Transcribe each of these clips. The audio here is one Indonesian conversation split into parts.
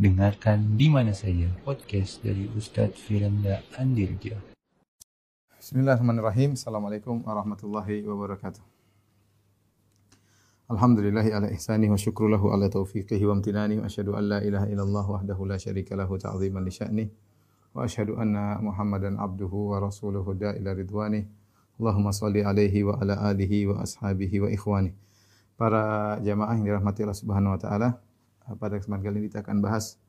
Dengarkan di mana saja podcast dari Ustadz Firanda Andirja. Bismillahirrahmanirrahim. Assalamualaikum warahmatullahi wabarakatuh. Alhamdulillahi ala ihsani wa syukru lahu ala taufiqihi wa amtinani wa asyhadu an la ilaha illallah wahdahu la syarika lahu ta'ziman li sya'ni wa asyhadu anna Muhammadan abduhu wa rasuluhu da ridwani. Allahumma salli alaihi wa ala alihi wa ashabihi wa ikhwani. Para jamaah yang dirahmati Allah Subhanahu wa taala, pada kesempatan kali ini kita akan bahas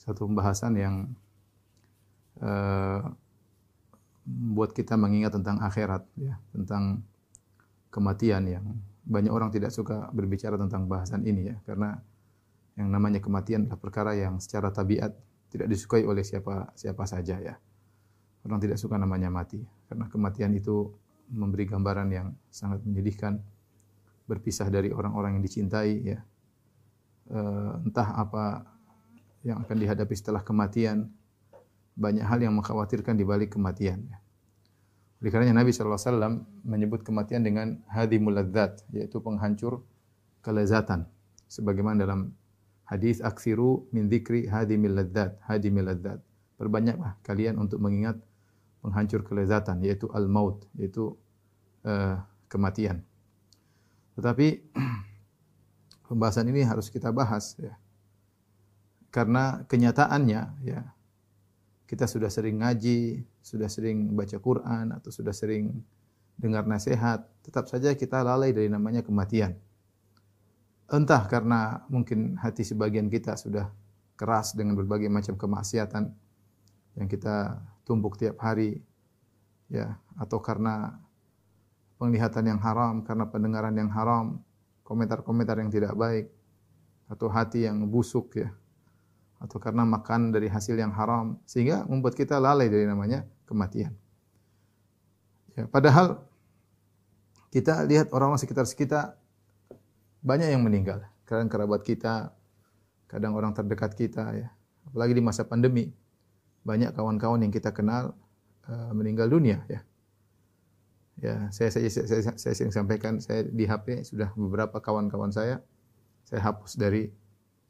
satu pembahasan yang uh, kita mengingat tentang akhirat ya, tentang kematian yang banyak orang tidak suka berbicara tentang bahasan ini ya, karena yang namanya kematian adalah perkara yang secara tabiat tidak disukai oleh siapa siapa saja ya. Orang tidak suka namanya mati. Karena kematian itu memberi gambaran yang sangat menyedihkan berpisah dari orang-orang yang dicintai ya entah apa yang akan dihadapi setelah kematian. Banyak hal yang mengkhawatirkan di balik kematian. Oleh karenanya Nabi SAW menyebut kematian dengan hadimul ladzat, yaitu penghancur kelezatan. Sebagaimana dalam hadis aksiru min dzikri hadimil ladzat, hadimil ladzat. Perbanyaklah kalian untuk mengingat penghancur kelezatan, yaitu al-maut, yaitu uh, kematian. Tetapi pembahasan ini harus kita bahas ya. Karena kenyataannya ya kita sudah sering ngaji, sudah sering baca Quran atau sudah sering dengar nasihat, tetap saja kita lalai dari namanya kematian. Entah karena mungkin hati sebagian kita sudah keras dengan berbagai macam kemaksiatan yang kita tumpuk tiap hari ya atau karena penglihatan yang haram, karena pendengaran yang haram, komentar-komentar yang tidak baik atau hati yang busuk ya atau karena makan dari hasil yang haram sehingga membuat kita lalai dari namanya kematian. Ya, padahal kita lihat orang-orang sekitar kita banyak yang meninggal. Kadang kerabat kita, kadang orang terdekat kita ya. Apalagi di masa pandemi banyak kawan-kawan yang kita kenal uh, meninggal dunia ya. Ya, saya saya, saya, saya, saya sering sampaikan saya di HP sudah beberapa kawan-kawan saya saya hapus dari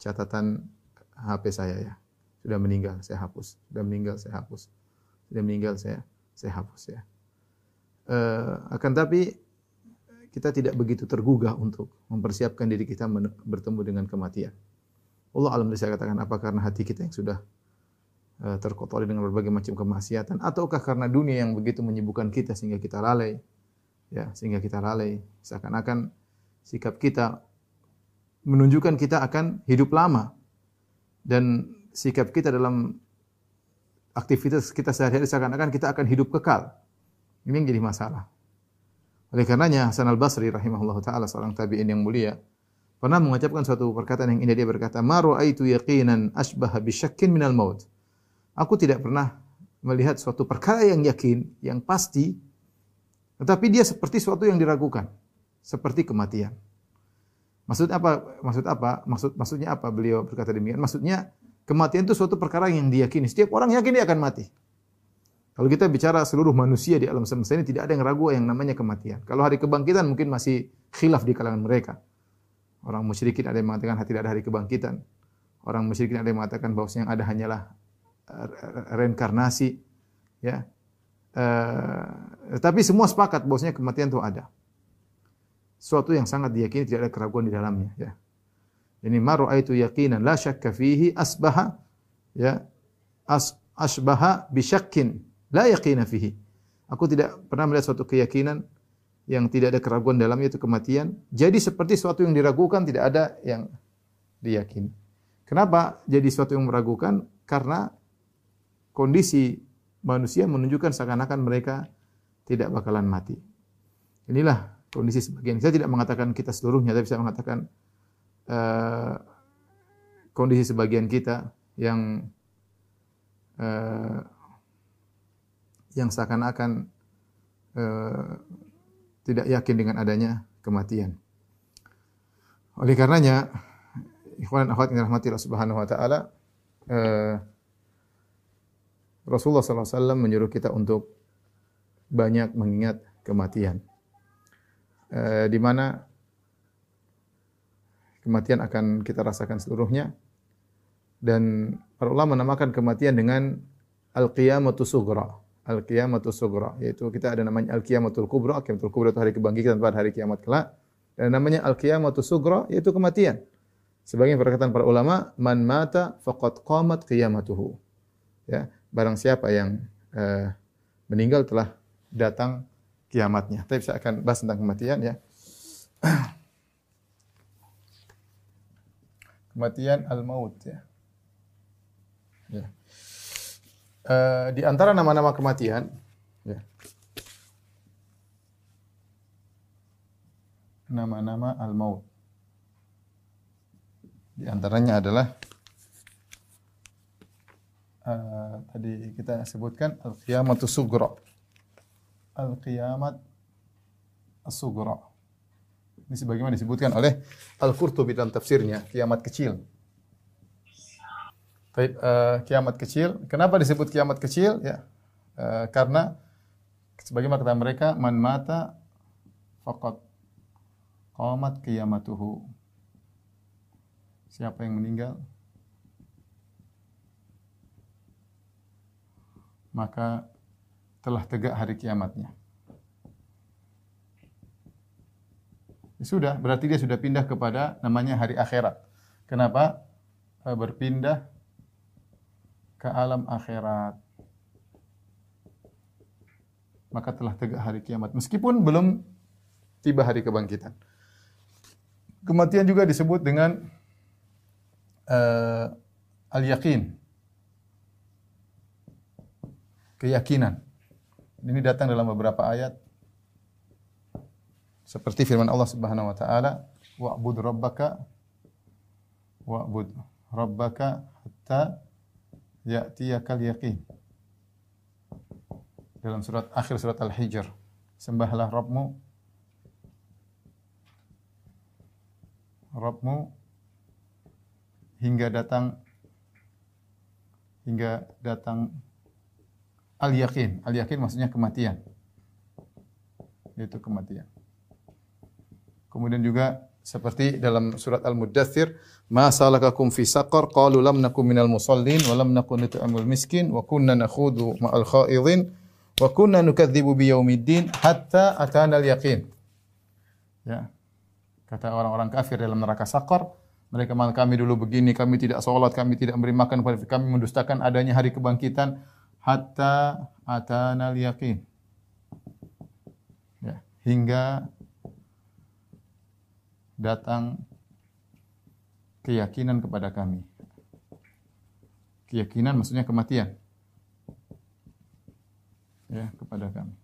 catatan HP saya ya. Sudah meninggal saya hapus, sudah meninggal saya hapus. Sudah meninggal saya saya hapus ya. Uh, akan tapi kita tidak begitu tergugah untuk mempersiapkan diri kita bertemu dengan kematian. Allah alam saya katakan apa karena hati kita yang sudah terkotori dengan berbagai macam kemaksiatan ataukah karena dunia yang begitu menyibukkan kita sehingga kita lalai? Ya sehingga kita lalai. Seakan-akan sikap kita menunjukkan kita akan hidup lama. Dan sikap kita dalam aktivitas kita sehari-hari seakan-akan kita akan hidup kekal. Ini yang jadi masalah. Oleh karenanya Hasan al-Basri rahimahullah taala seorang tabi'in yang mulia pernah mengucapkan suatu perkataan yang indah. Dia berkata ma ra'aitu yaqinan asbaha bisyakkin minal maut Aku tidak pernah melihat suatu perkara yang yakin, yang pasti, tetapi dia seperti suatu yang diragukan, seperti kematian. Maksud apa? Maksud apa? Maksud maksudnya apa beliau berkata demikian? Maksudnya kematian itu suatu perkara yang diyakini. Setiap orang yakin dia akan mati. Kalau kita bicara seluruh manusia di alam semesta ini tidak ada yang ragu yang namanya kematian. Kalau hari kebangkitan mungkin masih khilaf di kalangan mereka. Orang musyrikin ada yang mengatakan tidak ada hari kebangkitan. Orang musyrikin ada yang mengatakan bahwa yang ada hanyalah reinkarnasi ya. Uh, tapi semua sepakat bahwasanya kematian itu ada. Suatu yang sangat diyakini tidak ada keraguan di dalamnya ya. Ini ma raaitu yaqinan la syakka fihi asbaha ya as asbaha bi syakkin la yaqina fihi. Aku tidak pernah melihat suatu keyakinan yang tidak ada keraguan dalamnya itu kematian. Jadi seperti suatu yang diragukan tidak ada yang diyakini. Kenapa jadi suatu yang meragukan? Karena kondisi manusia menunjukkan seakan-akan mereka tidak bakalan mati. Inilah kondisi sebagian. Saya tidak mengatakan kita seluruhnya, tapi saya mengatakan uh, kondisi sebagian kita yang uh, yang seakan-akan uh, tidak yakin dengan adanya kematian. Oleh karenanya, ikhwan akhwat yang dirahmati Allah Subhanahu wa taala, uh, Rasulullah SAW menyuruh kita untuk banyak mengingat kematian. E, di mana kematian akan kita rasakan seluruhnya. dan para ulama menamakan kematian dengan al-qiyamatu sughra. Al-qiyamatu sughra yaitu kita ada namanya al-qiyamatul kubra, qiyamatul kubra itu hari kebangkitan pada hari kiamat kelak. Dan namanya al-qiyamatu sughra yaitu kematian. Sebagian perkataan para ulama, man mata faqad qamat qiyamatuhu. Ya, barang siapa yang uh, meninggal telah datang kiamatnya. Tapi saya akan bahas tentang kematian ya. kematian al-maut ya. Ya. Uh, di antara nama-nama kematian, ya. Nama-nama al-maut. Di antaranya adalah uh, tadi kita sebutkan al-qiyamatu sugra. Al-qiyamat as-sugra. Ini sebagaimana disebutkan oleh Al-Qurtubi dalam tafsirnya, kiamat kecil. Baik, uh, kiamat kecil. Kenapa disebut kiamat kecil? Ya, uh, karena sebagaimana kata mereka, man mata faqat qamat qiyamatuhu. Siapa yang meninggal? Maka telah tegak hari kiamatnya. Ya sudah, berarti dia sudah pindah kepada namanya hari akhirat. Kenapa? Eh, berpindah ke alam akhirat. Maka telah tegak hari kiamat. Meskipun belum tiba hari kebangkitan. Kematian juga disebut dengan uh, al-yakin. Keyakinan. Ini datang dalam beberapa ayat. Seperti firman Allah Subhanahu wa taala, "Wa'bud rabbaka wa'bud rabbaka hatta ya'tiyakal yaqin. Dalam surat akhir surat Al-Hijr, sembahlah Rabbmu Rabbmu hingga datang hingga datang al-yaqin. Al-yaqin maksudnya kematian. Yaitu kematian. Kemudian juga seperti dalam surat Al-Muddathir, "Ma salakakum fi saqar? Qalu lam nakum minal musallin wa lam nakun nut'imul miskin wa kunna nakhudu ma'al khaidin wa kunna nukadzibu biyaumiddin hatta atana al-yaqin." Ya. Kata orang-orang kafir dalam neraka Saqar, mereka malah kami dulu begini, kami tidak sholat, kami tidak memberi makan kepada kami mendustakan adanya hari kebangkitan hatta atana al-yaqin. Ya, hingga datang keyakinan kepada kami. Keyakinan maksudnya kematian. Ya, kepada kami.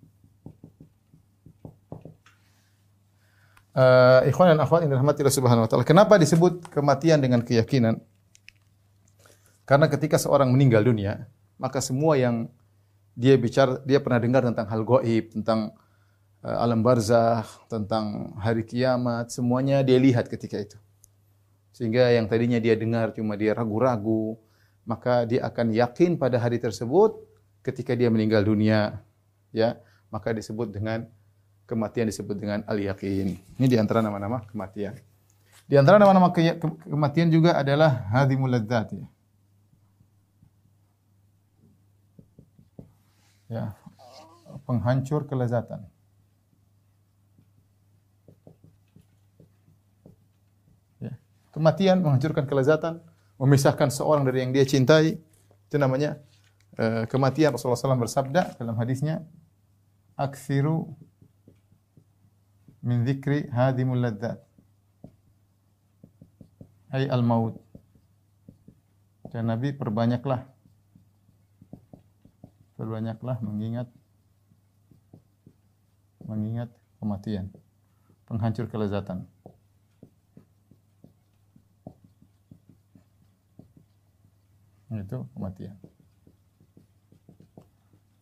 Uh, ikhwan dan akhwat yang dirahmati Allah Subhanahu wa taala. Kenapa disebut kematian dengan keyakinan? Karena ketika seorang meninggal dunia, maka semua yang dia bicara, dia pernah dengar tentang hal gaib, tentang uh, alam barzah, tentang hari kiamat, semuanya dia lihat ketika itu. Sehingga yang tadinya dia dengar cuma dia ragu-ragu, maka dia akan yakin pada hari tersebut ketika dia meninggal dunia, ya, maka disebut dengan kematian disebut dengan al-yaqin. Ini di antara nama-nama kematian. Di antara nama-nama ke kematian juga adalah hadimul ladzat ya. Ya, penghancur kelezatan. Kematian menghancurkan kelezatan, memisahkan seorang dari yang dia cintai. Itu namanya uh, kematian. Rasulullah SAW bersabda dalam hadisnya, "Aksiru min dzikri hadimul ladzat." Hai al-maut. Dan Nabi perbanyaklah perbanyaklah mengingat mengingat kematian, penghancur kelezatan. Itu kematian.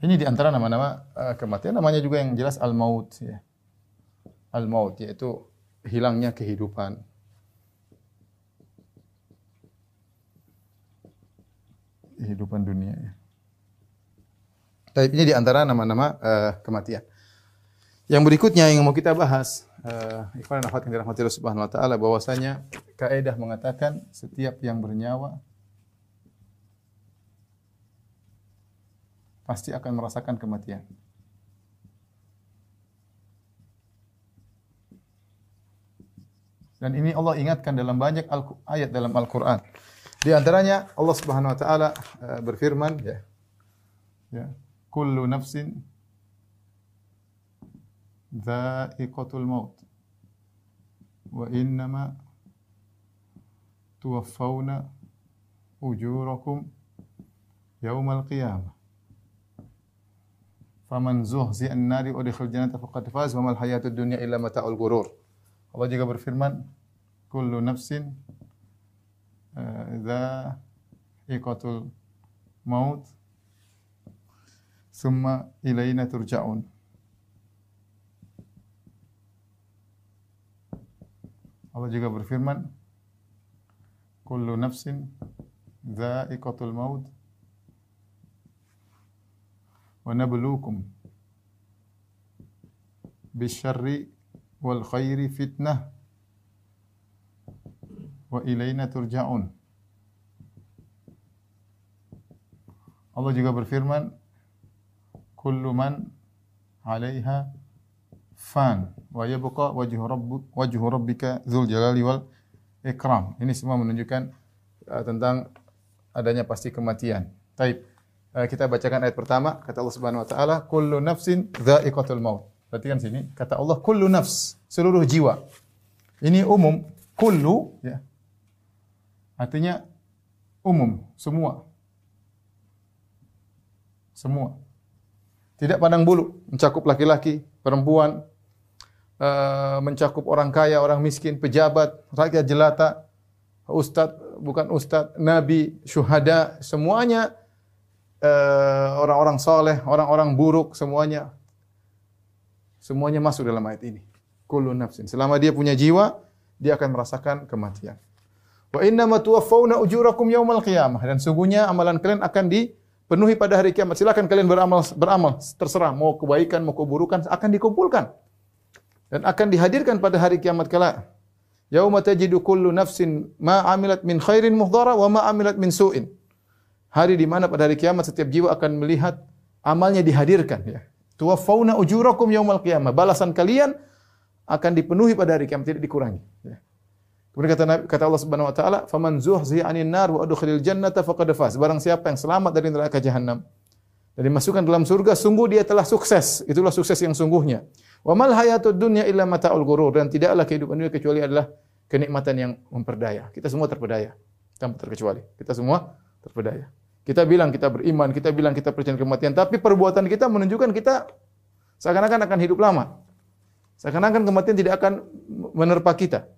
Ini di antara nama-nama uh, kematian, namanya juga yang jelas al-maut ya. Al-maut yaitu hilangnya kehidupan. Kehidupan dunia ya. Tapi ini di antara nama-nama uh, kematian. Yang berikutnya yang mau kita bahas, uh, ikhwan nafat yang dirahmati Allah Subhanahu wa taala bahwasanya kaidah mengatakan setiap yang bernyawa pasti akan merasakan kematian. Dan ini Allah ingatkan dalam banyak ayat dalam Al-Qur'an. Di antaranya Allah Subhanahu wa taala berfirman ya. Ya kullu nafsin dha'iqatul maut. Wa innama tuwaffawna ujurakum yaumal qiyamah. Faman zuhzi'an nari udkhil jannata faqad faz wa mal hayatud dunya illa mata'ul ghurur. Allah juga berfirman, kullu nafsin idza eh, iqatul maut summa ilaina turja'un. Allah juga berfirman, kullu nafsin dha'iqatul maut wa nabluukum bisyarri wal khairi fitnah wa ilaina turja'un. Allah juga berfirman, kullu man 'alaiha fan wa yabqa wajhu rabbuk wajhu rabbika dzul jalali wal ikram. Ini semua menunjukkan uh, tentang adanya pasti kematian. Taib. Uh, kita bacakan ayat pertama kata Allah Subhanahu wa taala kullu nafsin dha'iqatul maut. Perhatikan sini, kata Allah kullu nafs, seluruh jiwa. Ini umum, kullu ya. Artinya umum, semua. Semua. Tidak pandang bulu, mencakup laki-laki, perempuan, uh, mencakup orang kaya, orang miskin, pejabat, rakyat jelata, ustadz, bukan ustadz, nabi, syuhada, semuanya eh, orang-orang soleh, orang-orang buruk, semuanya Semuanya masuk dalam ayat ini. Kullu nafsin. Selama dia punya jiwa, dia akan merasakan kematian. Wa inna ma tuwaffawna ujurakum yaumal qiyamah. Dan sungguhnya amalan kalian akan dipenuhi pada hari kiamat. Silakan kalian beramal beramal terserah mau kebaikan mau keburukan akan dikumpulkan dan akan dihadirkan pada hari kiamat kala. Yauma tajidu kullu nafsin ma amilat min khairin muhdara wa ma amilat min su'in. Hari di mana pada hari kiamat setiap jiwa akan melihat amalnya dihadirkan ya. Tuwaffawna ujurakum yaumal qiyamah. Balasan kalian akan dipenuhi pada hari kiamat, tidak dikurangi. Ya. Kemudian kata, kata Allah Subhanahu wa taala, "Faman zuhziya 'anil nar wa adkhilil jannata faqad faz." Barang siapa yang selamat dari neraka jahanam dan dimasukkan dalam surga, sungguh dia telah sukses. Itulah sukses yang sungguhnya. Wa mal hayatud dunya illa mata'ul ghurur dan tidaklah kehidupan dunia kecuali adalah kenikmatan yang memperdaya. Kita semua terpedaya, tanpa terkecuali. Kita semua terpedaya. Kita bilang kita beriman, kita bilang kita percaya kematian, tapi perbuatan kita menunjukkan kita seakan-akan akan hidup lama. Seakan-akan kematian tidak akan menerpa kita.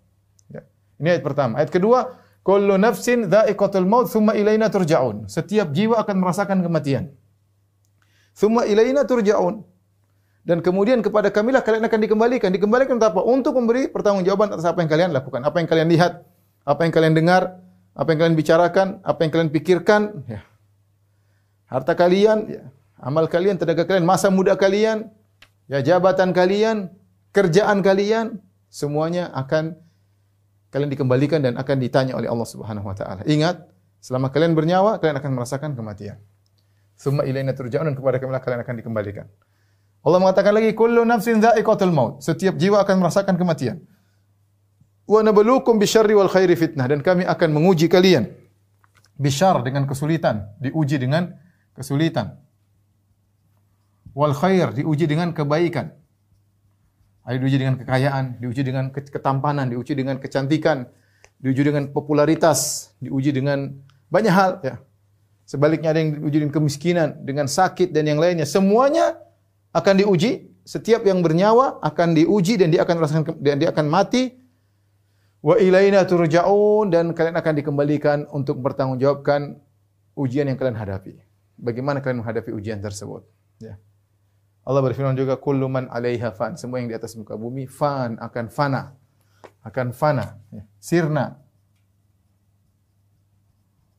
Ini ayat pertama. Ayat kedua, kullu nafsin dha'iqatul maut thumma ilaina turja'un. Setiap jiwa akan merasakan kematian. Thumma ilaina turja'un. Dan kemudian kepada kamilah kalian akan dikembalikan. Dikembalikan untuk apa? Untuk memberi pertanggungjawaban atas apa yang kalian lakukan, apa yang kalian lihat, apa yang kalian dengar, apa yang kalian bicarakan, apa yang kalian pikirkan, ya harta kalian, ya, amal kalian, tenaga kalian, masa muda kalian, ya jabatan kalian, kerjaan kalian, semuanya akan kalian dikembalikan dan akan ditanya oleh Allah Subhanahu wa taala. Ingat, selama kalian bernyawa, kalian akan merasakan kematian. Summa ilaina turja'un kepada kami kalian akan dikembalikan. Allah mengatakan lagi kullu nafsin dha'iqatul maut. Setiap jiwa akan merasakan kematian. Wa nabluukum bisyarri wal khairi fitnah dan kami akan menguji kalian bisyar dengan kesulitan, diuji dengan kesulitan. Wal khair diuji dengan kebaikan. Ada diuji dengan kekayaan, diuji dengan ketampanan, diuji dengan kecantikan, diuji dengan popularitas, diuji dengan banyak hal ya. Sebaliknya ada yang diuji dengan kemiskinan, dengan sakit dan yang lainnya. Semuanya akan diuji. Setiap yang bernyawa akan diuji dan dia akan merasakan dan dia akan mati. Wa ilaina turja'un dan kalian akan dikembalikan untuk bertanggungjawabkan ujian yang kalian hadapi bagaimana kalian menghadapi ujian tersebut. Ya. Allah berfirman juga kullu man 'alaiha fan. Semua yang di atas muka bumi fan akan fana. Akan fana, ya. sirna.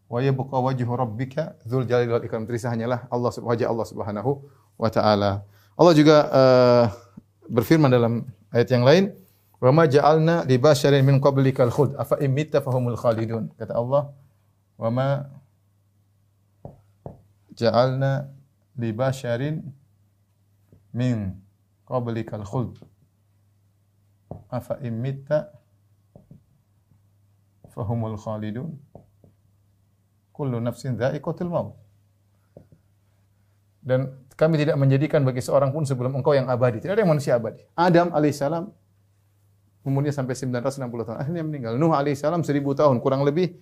Wa yabqa wajhu rabbika dzul jalali wal ikram. Terisa hanyalah Allah wajah Allah Subhanahu wa taala. Allah juga uh, berfirman dalam ayat yang lain, "Wa ma ja'alna li basyarin min qablikal khuld, afa imitta fahumul khalidun." Kata Allah, "Wa ma ja'alna li basharin min qablikal khuld afa imitta fahumul khalidun kullu nafsin dha'iqatul maut dan kami tidak menjadikan bagi seorang pun sebelum engkau yang abadi. Tidak ada yang manusia abadi. Adam alaihissalam umurnya sampai 960 tahun. Akhirnya meninggal. Nuh alaihissalam 1000 tahun kurang lebih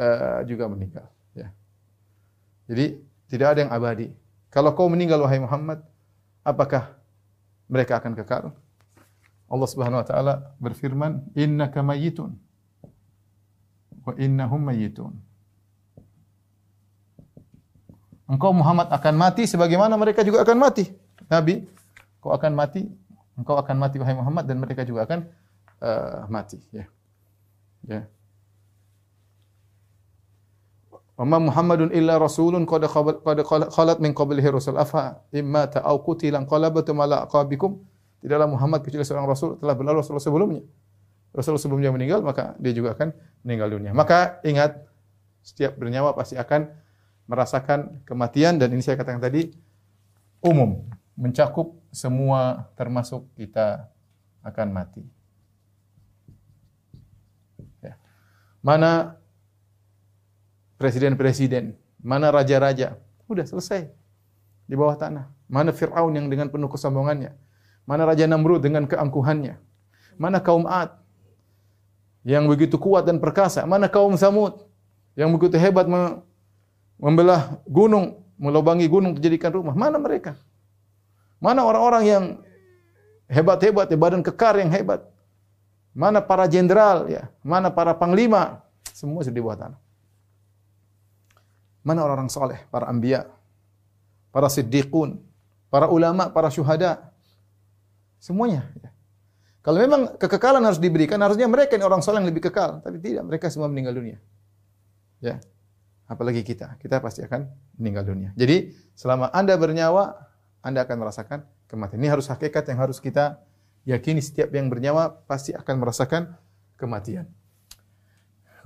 uh, juga meninggal. Ya. Jadi tidak ada yang abadi. Kalau kau meninggal wahai Muhammad, apakah mereka akan kekal? Allah Subhanahu wa taala berfirman, "Innaka mayyitun wa innahum mayyitun." Engkau Muhammad akan mati sebagaimana mereka juga akan mati. Nabi, kau akan mati, engkau akan mati wahai Muhammad dan mereka juga akan uh, mati, ya. Ya. Wa Muhammadun illa rasulun qad khalat min qablihi rusul afa imma ta'au qutilan qalabatum ala aqabikum. Tidaklah Muhammad kecuali seorang rasul telah berlalu rasul sebelumnya. Rasul sebelumnya meninggal maka dia juga akan meninggal dunia. Maka ingat setiap bernyawa pasti akan merasakan kematian dan ini saya katakan tadi umum, mencakup semua termasuk kita akan mati. Ya. Mana presiden-presiden, mana raja-raja, udah selesai di bawah tanah. Mana Fir'aun yang dengan penuh kesombongannya, mana Raja Namrud dengan keangkuhannya, mana kaum Ad yang begitu kuat dan perkasa, mana kaum Samud yang begitu hebat membelah gunung, melubangi gunung dijadikan rumah. Mana mereka? Mana orang-orang yang hebat-hebat, badan kekar yang hebat? Mana para jenderal ya? Mana para panglima? Semua sudah di bawah tanah. Mana orang-orang soleh, para anbiya, para siddiqun, para ulama, para syuhada? Semuanya. Ya. Kalau memang kekekalan harus diberikan, harusnya mereka ini orang soleh yang lebih kekal. Tapi tidak, mereka semua meninggal dunia. Ya apalagi kita. Kita pasti akan meninggal dunia. Jadi, selama Anda bernyawa, Anda akan merasakan kematian. Ini harus hakikat yang harus kita yakini setiap yang bernyawa pasti akan merasakan kematian.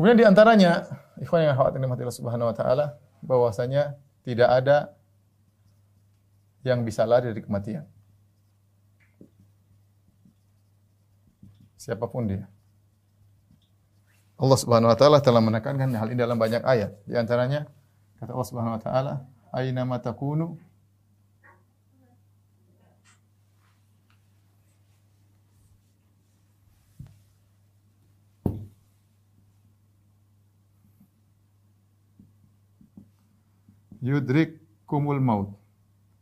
Kemudian di antaranya, ikhwan yang khawatir mati Allah Subhanahu wa taala, bahwasanya tidak ada yang bisa lari dari kematian. Siapa pun dia. Allah Subhanahu wa taala telah menekankan hal ini dalam banyak ayat. Di antaranya kata Allah Subhanahu wa taala, "Aina ma takunu yudrik kumul maut.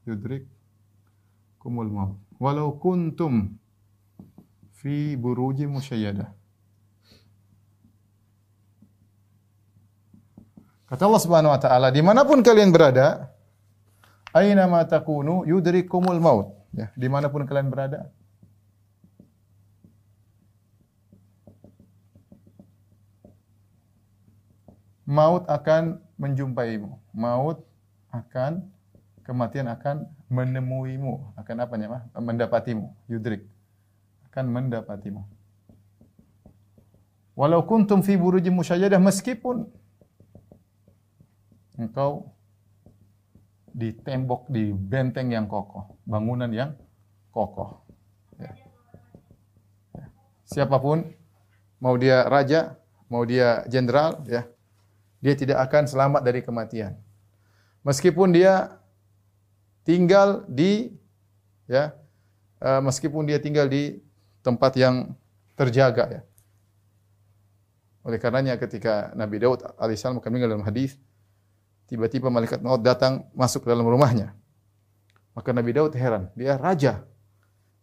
Yudrik kumul maut. Walau kuntum fi buruji musyayadah. Kata Allah Subhanahu wa taala, di mana pun kalian berada, aina ma takunu yudrikumul maut. Ya, di mana pun kalian berada. Maut akan menjumpaimu. Maut akan kematian akan menemuimu. Akan apa namanya? Mendapatimu. Yudrik. Akan mendapatimu. Walau kuntum fi burujim musyajadah meskipun engkau di tembok, di benteng yang kokoh, bangunan yang kokoh. Ya. Ya. Siapa pun, mau dia raja, mau dia jenderal, ya, dia tidak akan selamat dari kematian. Meskipun dia tinggal di, ya, uh, meskipun dia tinggal di tempat yang terjaga, ya. Oleh karenanya ketika Nabi Daud alaihissalam kami dalam hadis, tiba-tiba malaikat maut datang masuk ke dalam rumahnya. Maka Nabi Daud heran, dia raja.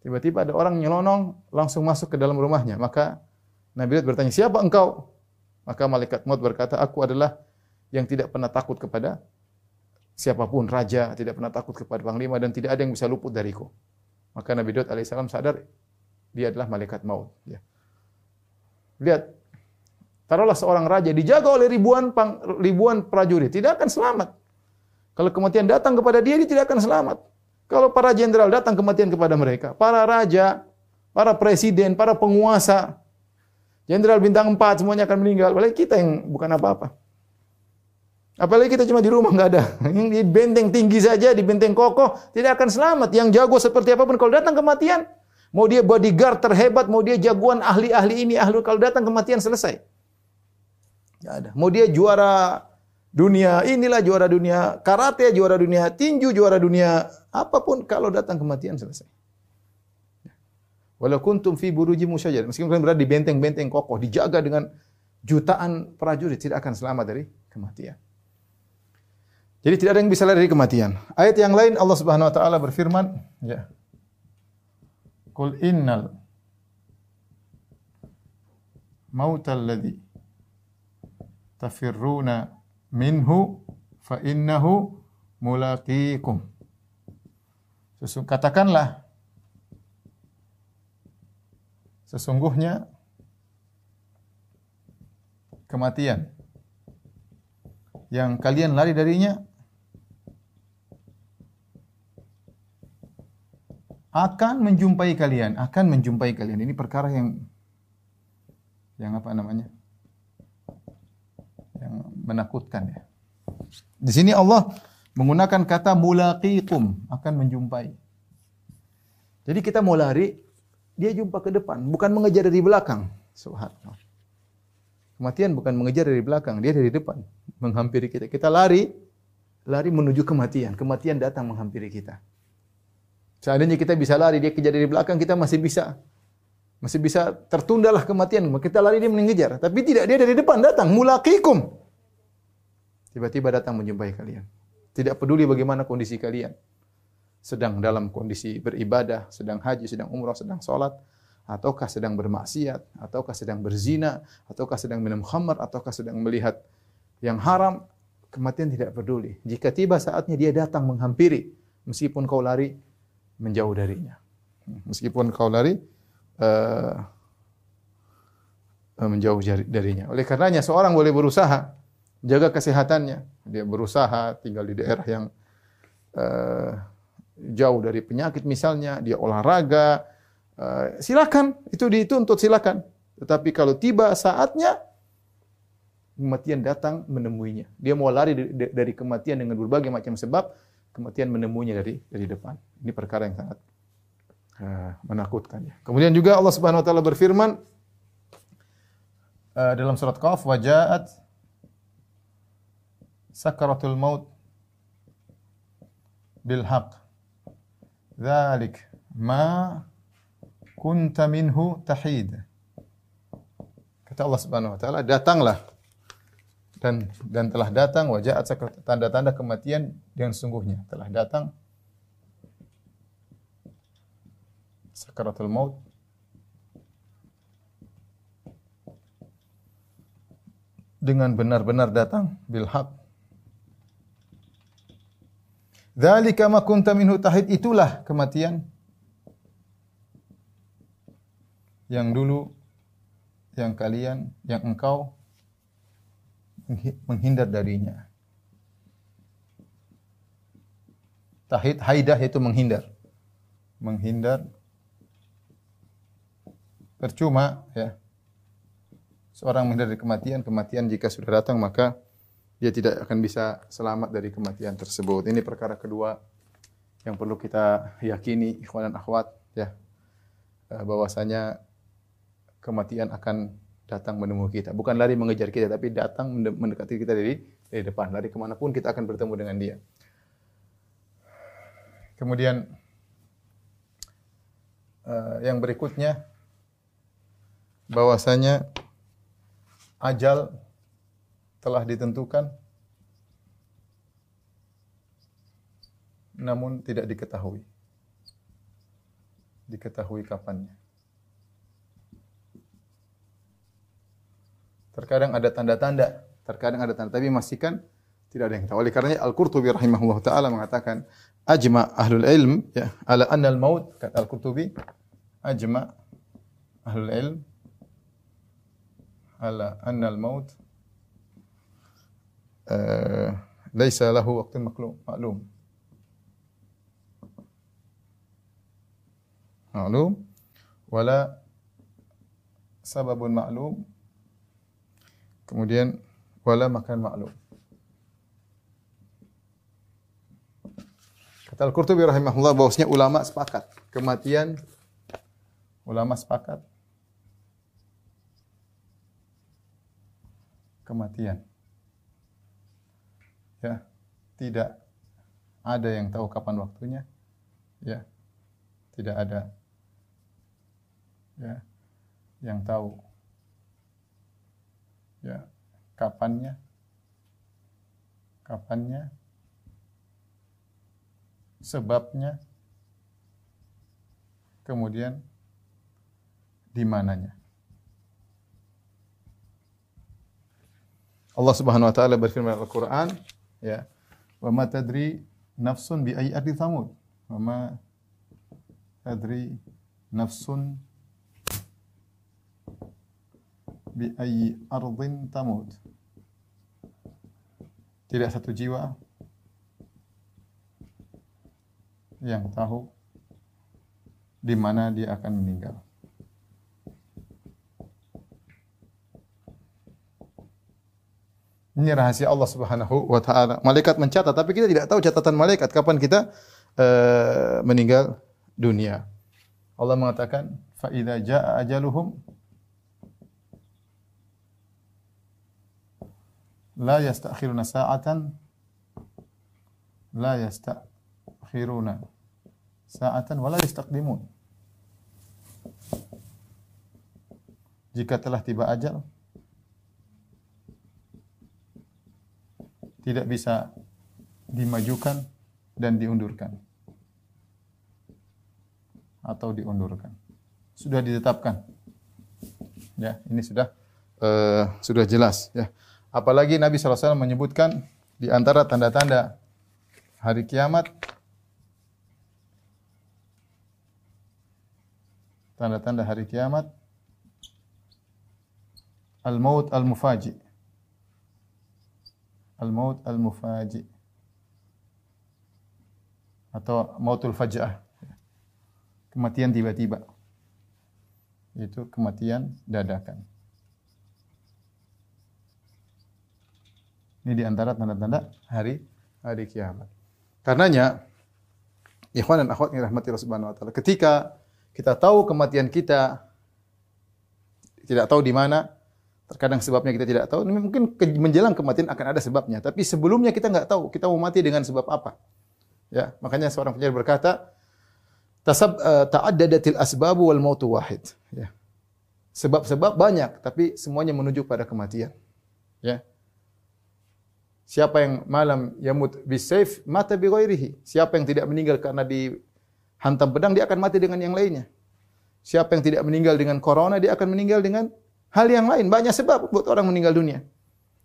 Tiba-tiba ada orang nyelonong langsung masuk ke dalam rumahnya. Maka Nabi Daud bertanya, "Siapa engkau?" Maka malaikat maut berkata, "Aku adalah yang tidak pernah takut kepada siapa pun, raja, tidak pernah takut kepada panglima dan tidak ada yang bisa luput dariku." Maka Nabi Daud alaihissalam sadar dia adalah malaikat maut. Ya. Lihat Taruhlah seorang raja dijaga oleh ribuan pang, ribuan prajurit, tidak akan selamat. Kalau kematian datang kepada dia, dia tidak akan selamat. Kalau para jenderal datang kematian kepada mereka, para raja, para presiden, para penguasa, jenderal bintang 4 semuanya akan meninggal. Oleh kita yang bukan apa-apa. Apalagi kita cuma di rumah nggak ada. Yang di benteng tinggi saja, di benteng kokoh, tidak akan selamat. Yang jago seperti apa pun kalau datang kematian, mau dia bodyguard terhebat, mau dia jagoan ahli-ahli ini, ahli kalau datang kematian selesai. Nggak ada. Mau dia juara dunia inilah juara dunia karate, juara dunia tinju, juara dunia apa pun kalau datang kematian selesai. Walau kuntum fi buruji musyajar. Meskipun kalian berada di benteng-benteng kokoh, dijaga dengan jutaan prajurit, tidak akan selamat dari kematian. Jadi tidak ada yang bisa lari dari kematian. Ayat yang lain Allah Subhanahu wa taala berfirman, ya. Qul innal mautal ladzi tafirruna minhu fa innahu mulaqikum. Katakanlah sesungguhnya kematian yang kalian lari darinya akan menjumpai kalian, akan menjumpai kalian. Ini perkara yang yang apa namanya? Yang menakutkan ya. Di sini Allah menggunakan kata mulaqikum, akan menjumpai. Jadi kita mau lari, dia jumpa ke depan, bukan mengejar dari belakang. Subhanallah. Kematian bukan mengejar dari belakang, dia dari depan, menghampiri kita. Kita lari, lari menuju kematian. Kematian datang menghampiri kita. Seandainya kita bisa lari, dia kejar dari belakang, kita masih bisa masih bisa tertundalah kematian. Kita lari dia mengejar, tapi tidak dia dari depan datang, mulaqikum. Tiba-tiba datang menjumpai kalian. Tidak peduli bagaimana kondisi kalian. Sedang dalam kondisi beribadah, sedang haji, sedang umrah, sedang sholat, ataukah sedang bermaksiat, ataukah sedang berzina, ataukah sedang minum khamar, ataukah sedang melihat yang haram, kematian tidak peduli. Jika tiba saatnya dia datang menghampiri, meskipun kau lari menjauh darinya. Meskipun kau lari uh, menjauh darinya. Oleh karenanya seorang boleh berusaha jaga kesehatannya. Dia berusaha tinggal di daerah yang uh, jauh dari penyakit misalnya, dia olahraga, Uh, silakan, itu dituntut silakan. Tetapi kalau tiba saatnya kematian datang menemuinya. Dia mau lari dari kematian dengan berbagai macam sebab, kematian menemuinya dari dari depan. Ini perkara yang sangat uh, menakutkan ya. Kemudian juga Allah Subhanahu wa taala berfirman uh, dalam surat Qaf, "Wajaat sakaratul maut bil haqq." Dzalik ma kunta minhu tahid. Kata Allah Subhanahu wa taala, datanglah dan dan telah datang wajah tanda-tanda kematian yang sungguhnya telah datang sakaratul maut. Dengan benar-benar datang bil haq. Dzalika ma kunta minhu tahid itulah kematian yang dulu yang kalian yang engkau menghindar darinya. Tahid haidah itu menghindar. Menghindar percuma ya. Seorang menghindar dari kematian, kematian jika sudah datang maka dia tidak akan bisa selamat dari kematian tersebut. Ini perkara kedua yang perlu kita yakini ikhwan dan akhwat ya. Eh, bahwasanya kematian akan datang menemui kita. Bukan lari mengejar kita, tapi datang mendekati kita dari dari depan. Lari ke mana pun kita akan bertemu dengan dia. Kemudian uh, yang berikutnya bahwasanya ajal telah ditentukan namun tidak diketahui. Diketahui kapannya. Terkadang ada tanda-tanda, terkadang ada tanda, tapi memastikan tidak ada yang tahu. Oleh karenanya Al-Qurtubi rahimahullah taala mengatakan ajma ahlul ilm ya ala anna al-maut kata Al-Qurtubi ajma ahlul ilm ala anna al-maut uh, laisa lahu waqtun maklum maklum maklum wala sababun maklum Kemudian wala makan maklum. Kata Al-Qurtubi rahimahullah bahwasanya ulama sepakat kematian ulama sepakat kematian. Ya, tidak ada yang tahu kapan waktunya. Ya. Tidak ada ya yang tahu ya. Kapannya? Kapannya? Sebabnya? Kemudian di mananya? Allah Subhanahu wa taala berfirman dalam Al-Qur'an ya wa ma tadri nafsun bi ayyi ardi thamud. Wa ma tadri nafsun bi ayyi ardin tamut tidak satu jiwa yang tahu di mana dia akan meninggal Ini rahasia Allah Subhanahu wa taala. Malaikat mencatat, tapi kita tidak tahu catatan malaikat kapan kita uh, meninggal dunia. Allah mengatakan, "Fa idza jaa ajaluhum la yastakhiruna sa'atan la yastakhiruna sa'atan wa la yastaqdimun." Jika telah tiba ajal, tidak bisa dimajukan dan diundurkan atau diundurkan. Sudah ditetapkan. Ya, ini sudah uh, sudah jelas ya. Apalagi Nabi SAW menyebutkan di antara tanda-tanda hari kiamat tanda-tanda hari kiamat al-maut al-mufaji al-maut al-mufaji atau mautul faja'ah. Kematian tiba-tiba. Itu kematian dadakan. Ini di antara tanda-tanda hari hari kiamat. Karenanya ikhwan dan akhwat yang rahmati Allah Subhanahu wa taala, ketika kita tahu kematian kita tidak tahu di mana, Terkadang sebabnya kita tidak tahu. Mungkin menjelang kematian akan ada sebabnya. Tapi sebelumnya kita nggak tahu kita mau mati dengan sebab apa. Ya, makanya seorang penyair berkata, "Tasab uh, ta'addadatil asbabu wal mautu wahid." Ya. Sebab-sebab banyak, tapi semuanya menuju pada kematian. Ya. Siapa yang malam yamut bisayf mata bi ghairihi. Siapa yang tidak meninggal karena dihantam pedang dia akan mati dengan yang lainnya. Siapa yang tidak meninggal dengan corona dia akan meninggal dengan Hal yang lain banyak sebab buat orang meninggal dunia.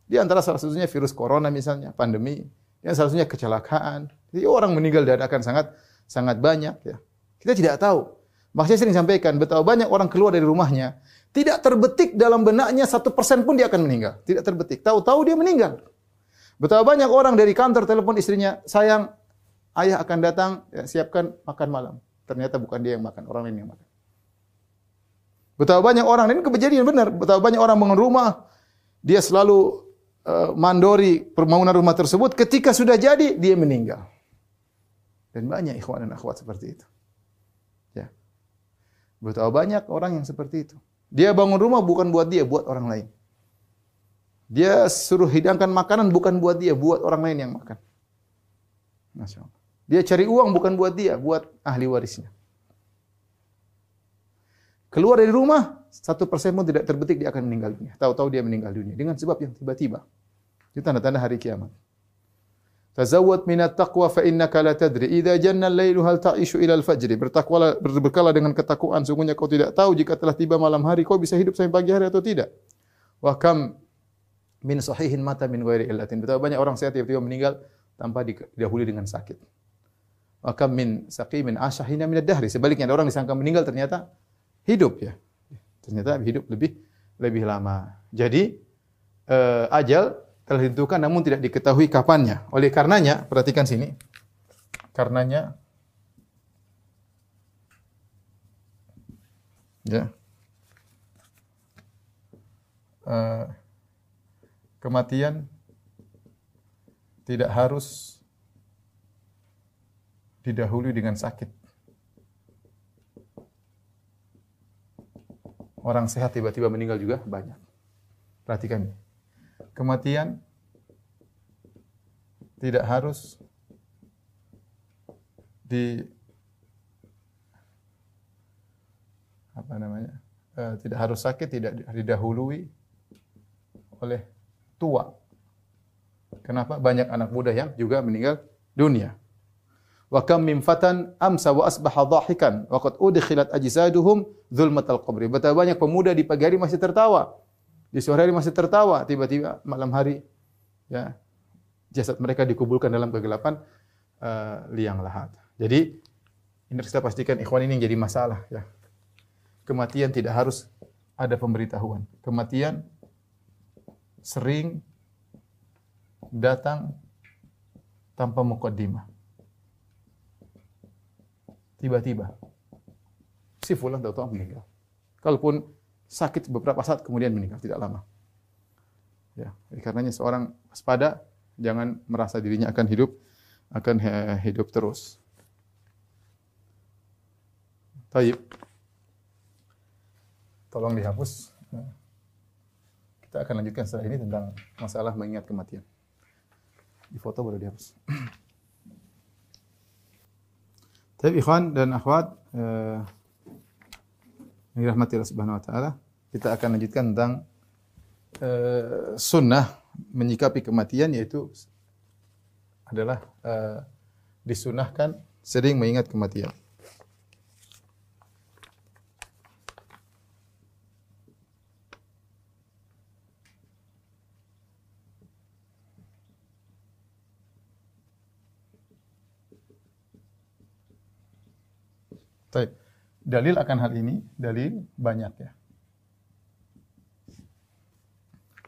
Di antara salah satunya virus corona misalnya, pandemi, yang salah satunya kecelakaan. Jadi orang meninggal dan akan sangat sangat banyak ya. Kita tidak tahu. Makanya sering sampaikan betapa banyak orang keluar dari rumahnya tidak terbetik dalam benaknya satu persen pun dia akan meninggal. Tidak terbetik. Tahu-tahu dia meninggal. Betapa banyak orang dari kantor telepon istrinya, sayang, ayah akan datang, ya, siapkan makan malam. Ternyata bukan dia yang makan, orang lain yang makan. Betapa banyak orang, ini kejadian benar, betapa banyak orang bangun rumah, dia selalu uh, mandori permohonan rumah tersebut, ketika sudah jadi, dia meninggal. Dan banyak ikhwan dan akhwat seperti itu. Ya. Betapa banyak orang yang seperti itu. Dia bangun rumah bukan buat dia, buat orang lain. Dia suruh hidangkan makanan bukan buat dia, buat orang lain yang makan. Masya Allah. Dia cari uang bukan buat dia, buat ahli warisnya. Keluar dari rumah, satu persen pun tidak terbetik dia akan meninggal dunia. Tahu-tahu dia meninggal dunia dengan sebab yang tiba-tiba. Itu tanda-tanda hari kiamat. Tazawwad minat taqwa fa innaka la tadri idza janna al-lailu hal ta'ishu ila al-fajr. Bertakwalah berbekala dengan ketakwaan sungguhnya kau tidak tahu jika telah tiba malam hari kau bisa hidup sampai pagi hari atau tidak. Wa kam min sahihin mata min ghairi illatin. Betapa banyak orang sehat tiba-tiba meninggal tanpa didahului dengan sakit. Wa kam min saqimin ashahina min ad-dahri. Sebaliknya ada orang disangka meninggal ternyata hidup ya. Ternyata hidup lebih lebih lama. Jadi uh, ajal telah ditentukan namun tidak diketahui kapannya. Oleh karenanya, perhatikan sini. Karenanya ya. Uh, kematian tidak harus didahului dengan sakit. Orang sehat tiba-tiba meninggal juga banyak. Perhatikan ini. Kematian tidak harus di apa namanya? Uh, tidak harus sakit, tidak didahului oleh tua. Kenapa? Banyak anak muda yang juga meninggal dunia. Wa kam min fatan amsa wa asbaha dhahikan wa qad udkhilat ajsaduhum zulmatal qabri. Betapa banyak pemuda di pagi hari masih tertawa. Di sore hari masih tertawa, tiba-tiba malam hari ya jasad mereka dikuburkan dalam kegelapan uh, liang lahat. Jadi ini harus kita pastikan ikhwan ini yang jadi masalah ya. Kematian tidak harus ada pemberitahuan. Kematian sering datang tanpa mukaddimah tiba-tiba si fulan tahu-tahu meninggal. Kalaupun sakit beberapa saat kemudian meninggal tidak lama. Ya, karenanya seorang waspada jangan merasa dirinya akan hidup akan hidup terus. Taib. Tolong dihapus. Kita akan lanjutkan setelah ini tentang masalah mengingat kematian. Di foto baru dihapus. Tapi ikhwan dan akhwat eh, yang dirahmati Allah Subhanahu wa taala, kita akan lanjutkan tentang eh, sunnah menyikapi kematian yaitu adalah eh, disunahkan sering mengingat kematian. Baik. Dalil akan hal ini, dalil banyak ya.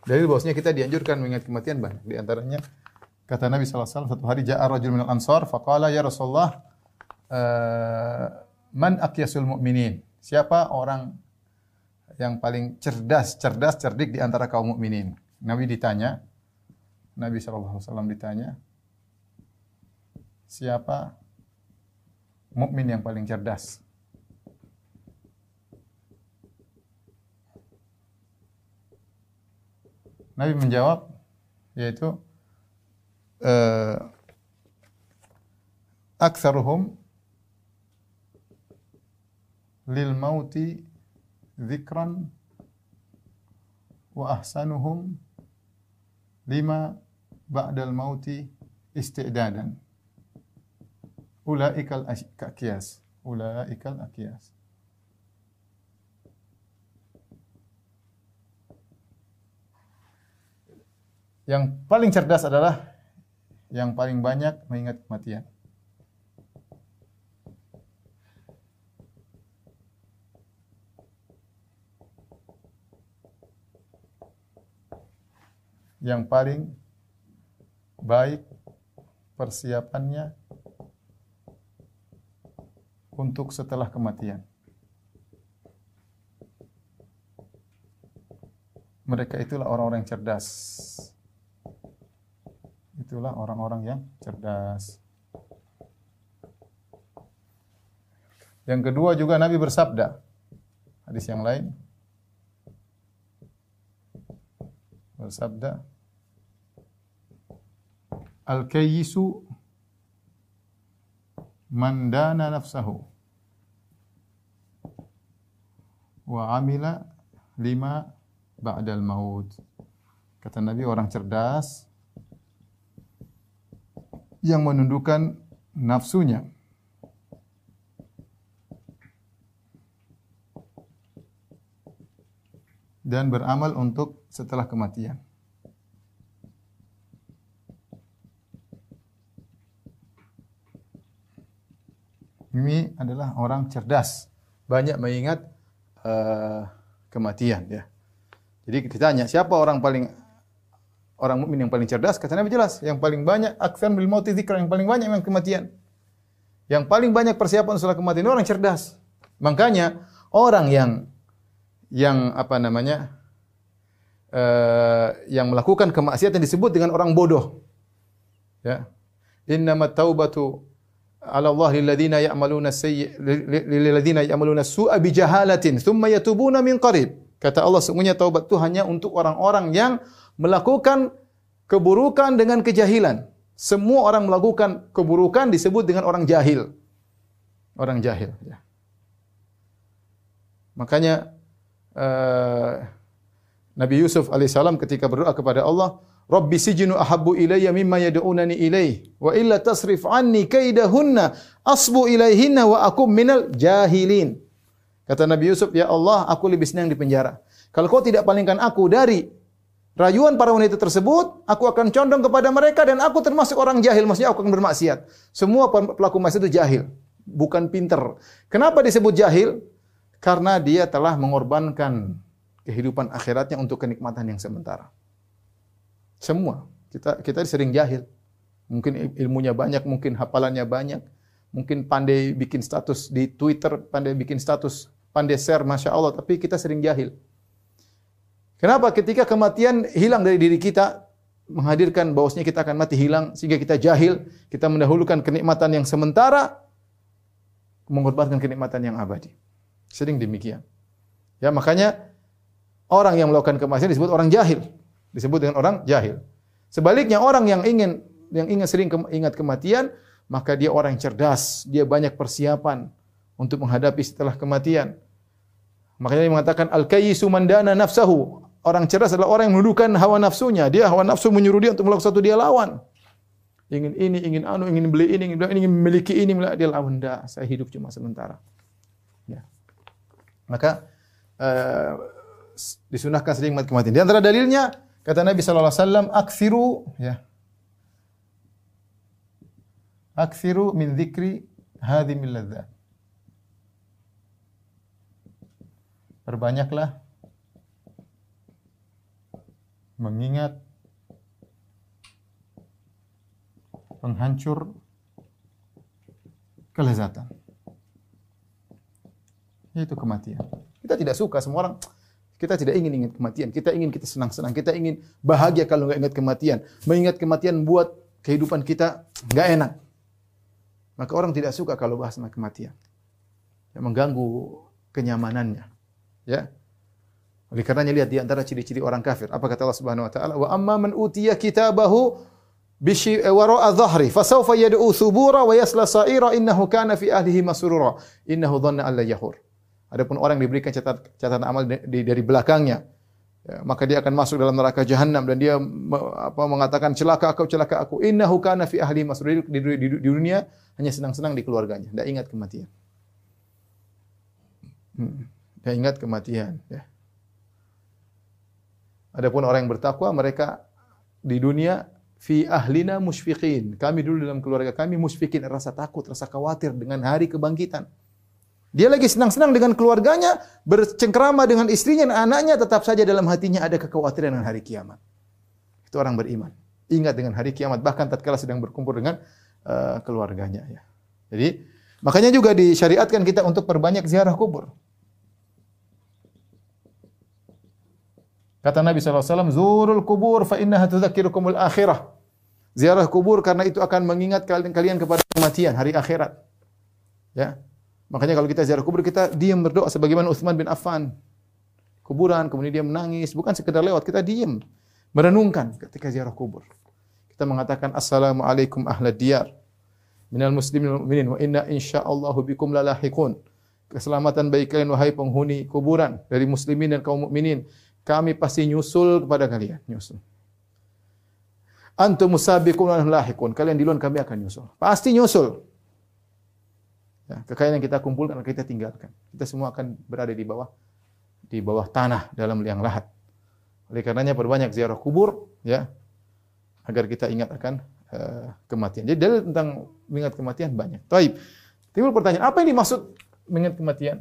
Dalil bahwasanya kita dianjurkan mengingat kematian banyak. Di antaranya kata Nabi wasallam satu hari ja'a rajul minal ansar faqala ya Rasulullah uh, man aqyasul mu'minin? Siapa orang yang paling cerdas, cerdas, cerdik di antara kaum mukminin? Nabi ditanya, Nabi wasallam ditanya, siapa mukmin yang paling cerdas. Nabi menjawab yaitu uh, aktsaruhum lil mauti dzikran wa ahsanuhum lima ba'dal mauti isti'dadan Ulaikal akiyas. Ulaikal akiyas. Yang paling cerdas adalah yang paling banyak mengingat kematian. Yang paling baik persiapannya untuk setelah kematian. Mereka itulah orang-orang yang cerdas. Itulah orang-orang yang cerdas. Yang kedua juga Nabi bersabda, hadis yang lain, bersabda, Al-kayyisu man dana nafsahu wa amila lima ba'dal maut. Kata Nabi orang cerdas yang menundukkan nafsunya dan beramal untuk setelah kematian. Ini adalah orang cerdas, banyak mengingat uh, kematian ya. Jadi ditanya siapa orang paling orang mukmin yang paling cerdas? Kata Nabi jelas, yang paling banyak aksan bil mauti yang paling banyak yang kematian. Yang paling banyak persiapan setelah kematian orang cerdas. Makanya orang yang yang apa namanya uh, yang melakukan kemaksiatan disebut dengan orang bodoh. Ya. Innamat taubatu ala Allah lilladzina ya'maluna sayyi lilladzina ya'maluna su'a bijahalatin thumma yatubuna min qarib. Kata Allah sungguhnya taubat itu hanya untuk orang-orang yang melakukan keburukan dengan kejahilan. Semua orang melakukan keburukan disebut dengan orang jahil. Orang jahil, ya. Makanya uh, Nabi Yusuf alaihissalam ketika berdoa kepada Allah, Rabbi sijinu ahabbu ilayya mimma yad'unani ilaih wa illa tasrif anni kaidahunna asbu ilaihinna wa akum minal jahilin. Kata Nabi Yusuf, ya Allah, aku lebih senang di penjara. Kalau kau tidak palingkan aku dari rayuan para wanita tersebut, aku akan condong kepada mereka dan aku termasuk orang jahil, maksudnya aku akan bermaksiat. Semua pelaku maksiat itu jahil, bukan pinter. Kenapa disebut jahil? Karena dia telah mengorbankan kehidupan akhiratnya untuk kenikmatan yang sementara. Semua. Kita kita sering jahil. Mungkin ilmunya banyak, mungkin hafalannya banyak, mungkin pandai bikin status di Twitter, pandai bikin status, pandai share, masya Allah. Tapi kita sering jahil. Kenapa? Ketika kematian hilang dari diri kita, menghadirkan bahwasanya kita akan mati hilang sehingga kita jahil, kita mendahulukan kenikmatan yang sementara mengorbankan kenikmatan yang abadi. Sering demikian. Ya, makanya orang yang melakukan kemaksiatan disebut orang jahil disebut dengan orang jahil. Sebaliknya orang yang ingin yang ingat sering ke, ingat kematian, maka dia orang yang cerdas, dia banyak persiapan untuk menghadapi setelah kematian. Makanya dia mengatakan al-kayyisu mandana nafsahu. Orang cerdas adalah orang yang menundukkan hawa nafsunya. Dia hawa nafsu menyuruh dia untuk melakukan sesuatu dia lawan. Ingin ini, ingin anu, ingin beli ini, ingin, ingin memiliki ini, dia lawan. Tidak, saya hidup cuma sementara. Ya. Maka uh, disunahkan sering mati kematian. Di antara dalilnya Kata Nabi sallallahu alaihi wasallam, "Aktsiru ya. Aktsiru min dzikri hadhimil ladzat." Perbanyaklah mengingat penghancur kelezatan. Itu kematian. Kita tidak suka semua orang kita tidak ingin ingat kematian. Kita ingin kita senang-senang. Kita ingin bahagia kalau nggak ingat kematian. Mengingat kematian buat kehidupan kita nggak enak. Maka orang tidak suka kalau bahas tentang kematian. Yang mengganggu kenyamanannya. Ya. Oleh karenanya lihat di antara ciri-ciri orang kafir. Apa kata Allah Subhanahu wa taala? Wa amma man utiya kitabahu bishi eh, wara'a dhahri fasawfa yad'u thubura wa yasla sa'ira innahu kana fi ahlihi masrura innahu dhanna an la yahur. Adapun orang yang diberikan catatan, catatan amal dari, dari belakangnya, ya, maka dia akan masuk dalam neraka jahanam dan dia apa, mengatakan celaka aku, celaka aku. Innahu kana fi ahli masrur di, di, di, di dunia hanya senang-senang di keluarganya, tidak ingat kematian. Hmm. Ingat kematian. Ya. Adapun orang yang bertakwa, mereka di dunia fi ahlina musfiqin. Kami dulu dalam keluarga kami musfiqin, rasa takut, rasa khawatir dengan hari kebangkitan. Dia lagi senang-senang dengan keluarganya, bercengkrama dengan istrinya dan anaknya, tetap saja dalam hatinya ada kekhawatiran dengan hari kiamat. Itu orang beriman. Ingat dengan hari kiamat, bahkan tatkala sedang berkumpul dengan uh, keluarganya. Ya. Jadi, makanya juga disyariatkan kita untuk perbanyak ziarah kubur. Kata Nabi SAW, Zurul kubur fa innaha tudzakirukumul akhirah. Ziarah kubur karena itu akan mengingat kalian, kalian kepada kematian, hari akhirat. Ya, Makanya kalau kita ziarah kubur kita diam berdoa sebagaimana Utsman bin Affan. Kuburan kemudian dia menangis, bukan sekedar lewat, kita diam merenungkan ketika ziarah kubur. Kita mengatakan assalamualaikum ahla diyar minal muslimin wal mu'minin wa inna insyaallahu bikum lalahiqun. Keselamatan bagi kalian wahai penghuni kuburan dari muslimin dan kaum mukminin. Kami pasti nyusul kepada kalian, nyusul. Antum musabiqun lahiqun. Kalian duluan kami akan nyusul. Pasti nyusul. Ya, kekayaan yang kita kumpulkan kita tinggalkan. Kita semua akan berada di bawah di bawah tanah dalam liang lahat. Oleh karenanya perbanyak ziarah kubur ya agar kita ingat akan uh, kematian. Jadi dalil tentang mengingat kematian banyak. Taib. Timbul pertanyaan, apa yang dimaksud mengingat kematian?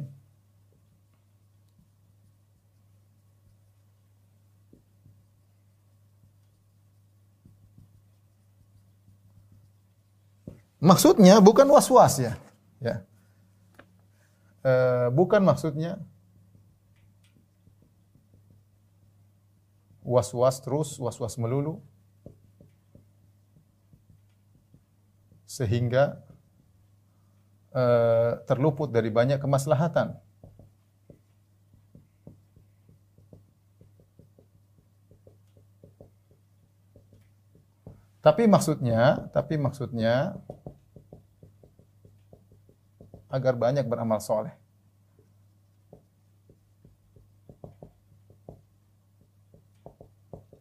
Maksudnya bukan was-was ya. Ya. E, bukan maksudnya was-was terus, was-was melulu. Sehingga eh, terluput dari banyak kemaslahatan. Tapi maksudnya, tapi maksudnya agar banyak beramal soleh.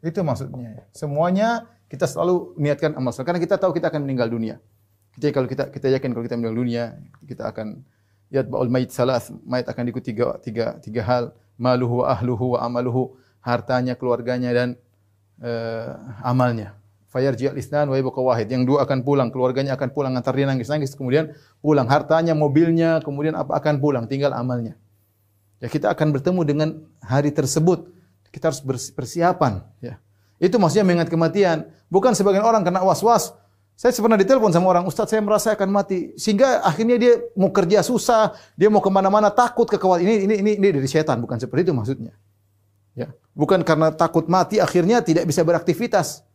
Itu maksudnya. Semuanya kita selalu niatkan amal soleh karena kita tahu kita akan meninggal dunia. Jadi kalau kita kita yakin kalau kita meninggal dunia, kita akan baul mayit salas, mayit akan diikuti tiga, tiga, tiga hal, maluhu wa ahluhu amaluhu, hartanya, keluarganya dan uh, amalnya. Fayarji al-isnan wa yabqa wahid. Yang dua akan pulang, keluarganya akan pulang, antar dia nangis-nangis, kemudian pulang. Hartanya, mobilnya, kemudian apa akan pulang, tinggal amalnya. Ya kita akan bertemu dengan hari tersebut. Kita harus persiapan. Ya. Itu maksudnya mengingat kematian. Bukan sebagian orang kena was-was. Saya pernah ditelepon sama orang, Ustaz saya merasa akan mati. Sehingga akhirnya dia mau kerja susah, dia mau ke mana-mana takut kekawat. Ini, ini, ini, ini dari setan, bukan seperti itu maksudnya. Ya. Bukan karena takut mati, akhirnya tidak bisa beraktivitas.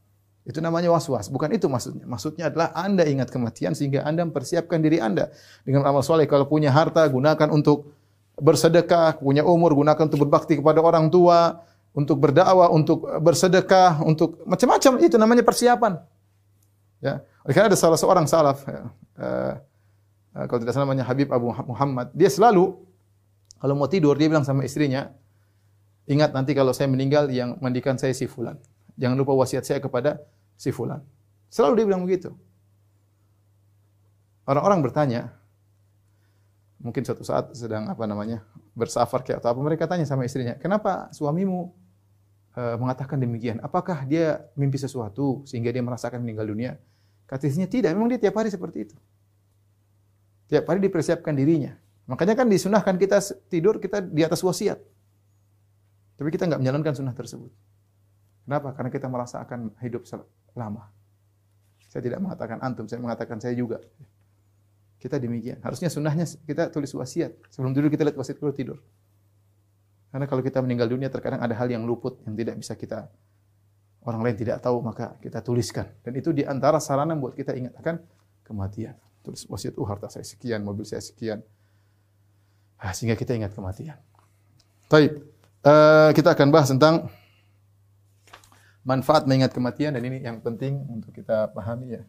Itu namanya was-was. Bukan itu maksudnya. Maksudnya adalah Anda ingat kematian sehingga Anda mempersiapkan diri Anda dengan amal soleh. Kalau punya harta, gunakan untuk bersedekah. Punya umur, gunakan untuk berbakti kepada orang tua. Untuk berdakwah, untuk bersedekah, untuk macam-macam. Itu namanya persiapan. Ya. Oleh karena ada salah seorang salaf, ya, uh, kalau tidak salah namanya Habib Abu Muhammad, dia selalu kalau mau tidur dia bilang sama istrinya, ingat nanti kalau saya meninggal yang mandikan saya si fulan. Jangan lupa wasiat saya kepada si fulan. Selalu dia bilang begitu. Orang-orang bertanya, mungkin suatu saat sedang apa namanya bersafar kayak atau apa mereka tanya sama istrinya, kenapa suamimu e, mengatakan demikian? Apakah dia mimpi sesuatu sehingga dia merasakan meninggal dunia? Kata istrinya tidak, memang dia tiap hari seperti itu. Tiap hari dipersiapkan dirinya. Makanya kan disunahkan kita tidur kita di atas wasiat. Tapi kita nggak menjalankan sunnah tersebut. Kenapa? Karena kita merasa akan hidup lama. Saya tidak mengatakan antum, saya mengatakan saya juga. Kita demikian. Harusnya sunnahnya kita tulis wasiat. Sebelum tidur kita lihat wasiat dulu tidur. Karena kalau kita meninggal dunia terkadang ada hal yang luput yang tidak bisa kita orang lain tidak tahu maka kita tuliskan. Dan itu di antara sarana buat kita ingat akan kematian. Tulis wasiat, uh harta saya sekian, mobil saya sekian. Ah, sehingga kita ingat kematian. Baik, uh, kita akan bahas tentang manfaat mengingat kematian dan ini yang penting untuk kita pahami ya.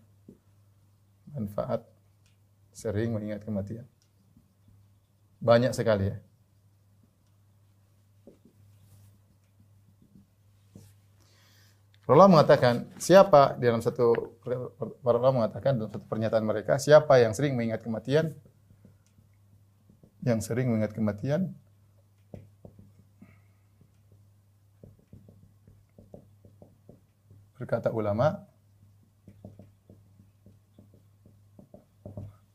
Manfaat sering mengingat kematian. Banyak sekali ya. Allah mengatakan, siapa di dalam satu para mengatakan dalam satu pernyataan mereka, siapa yang sering mengingat kematian? Yang sering mengingat kematian, berkata ulama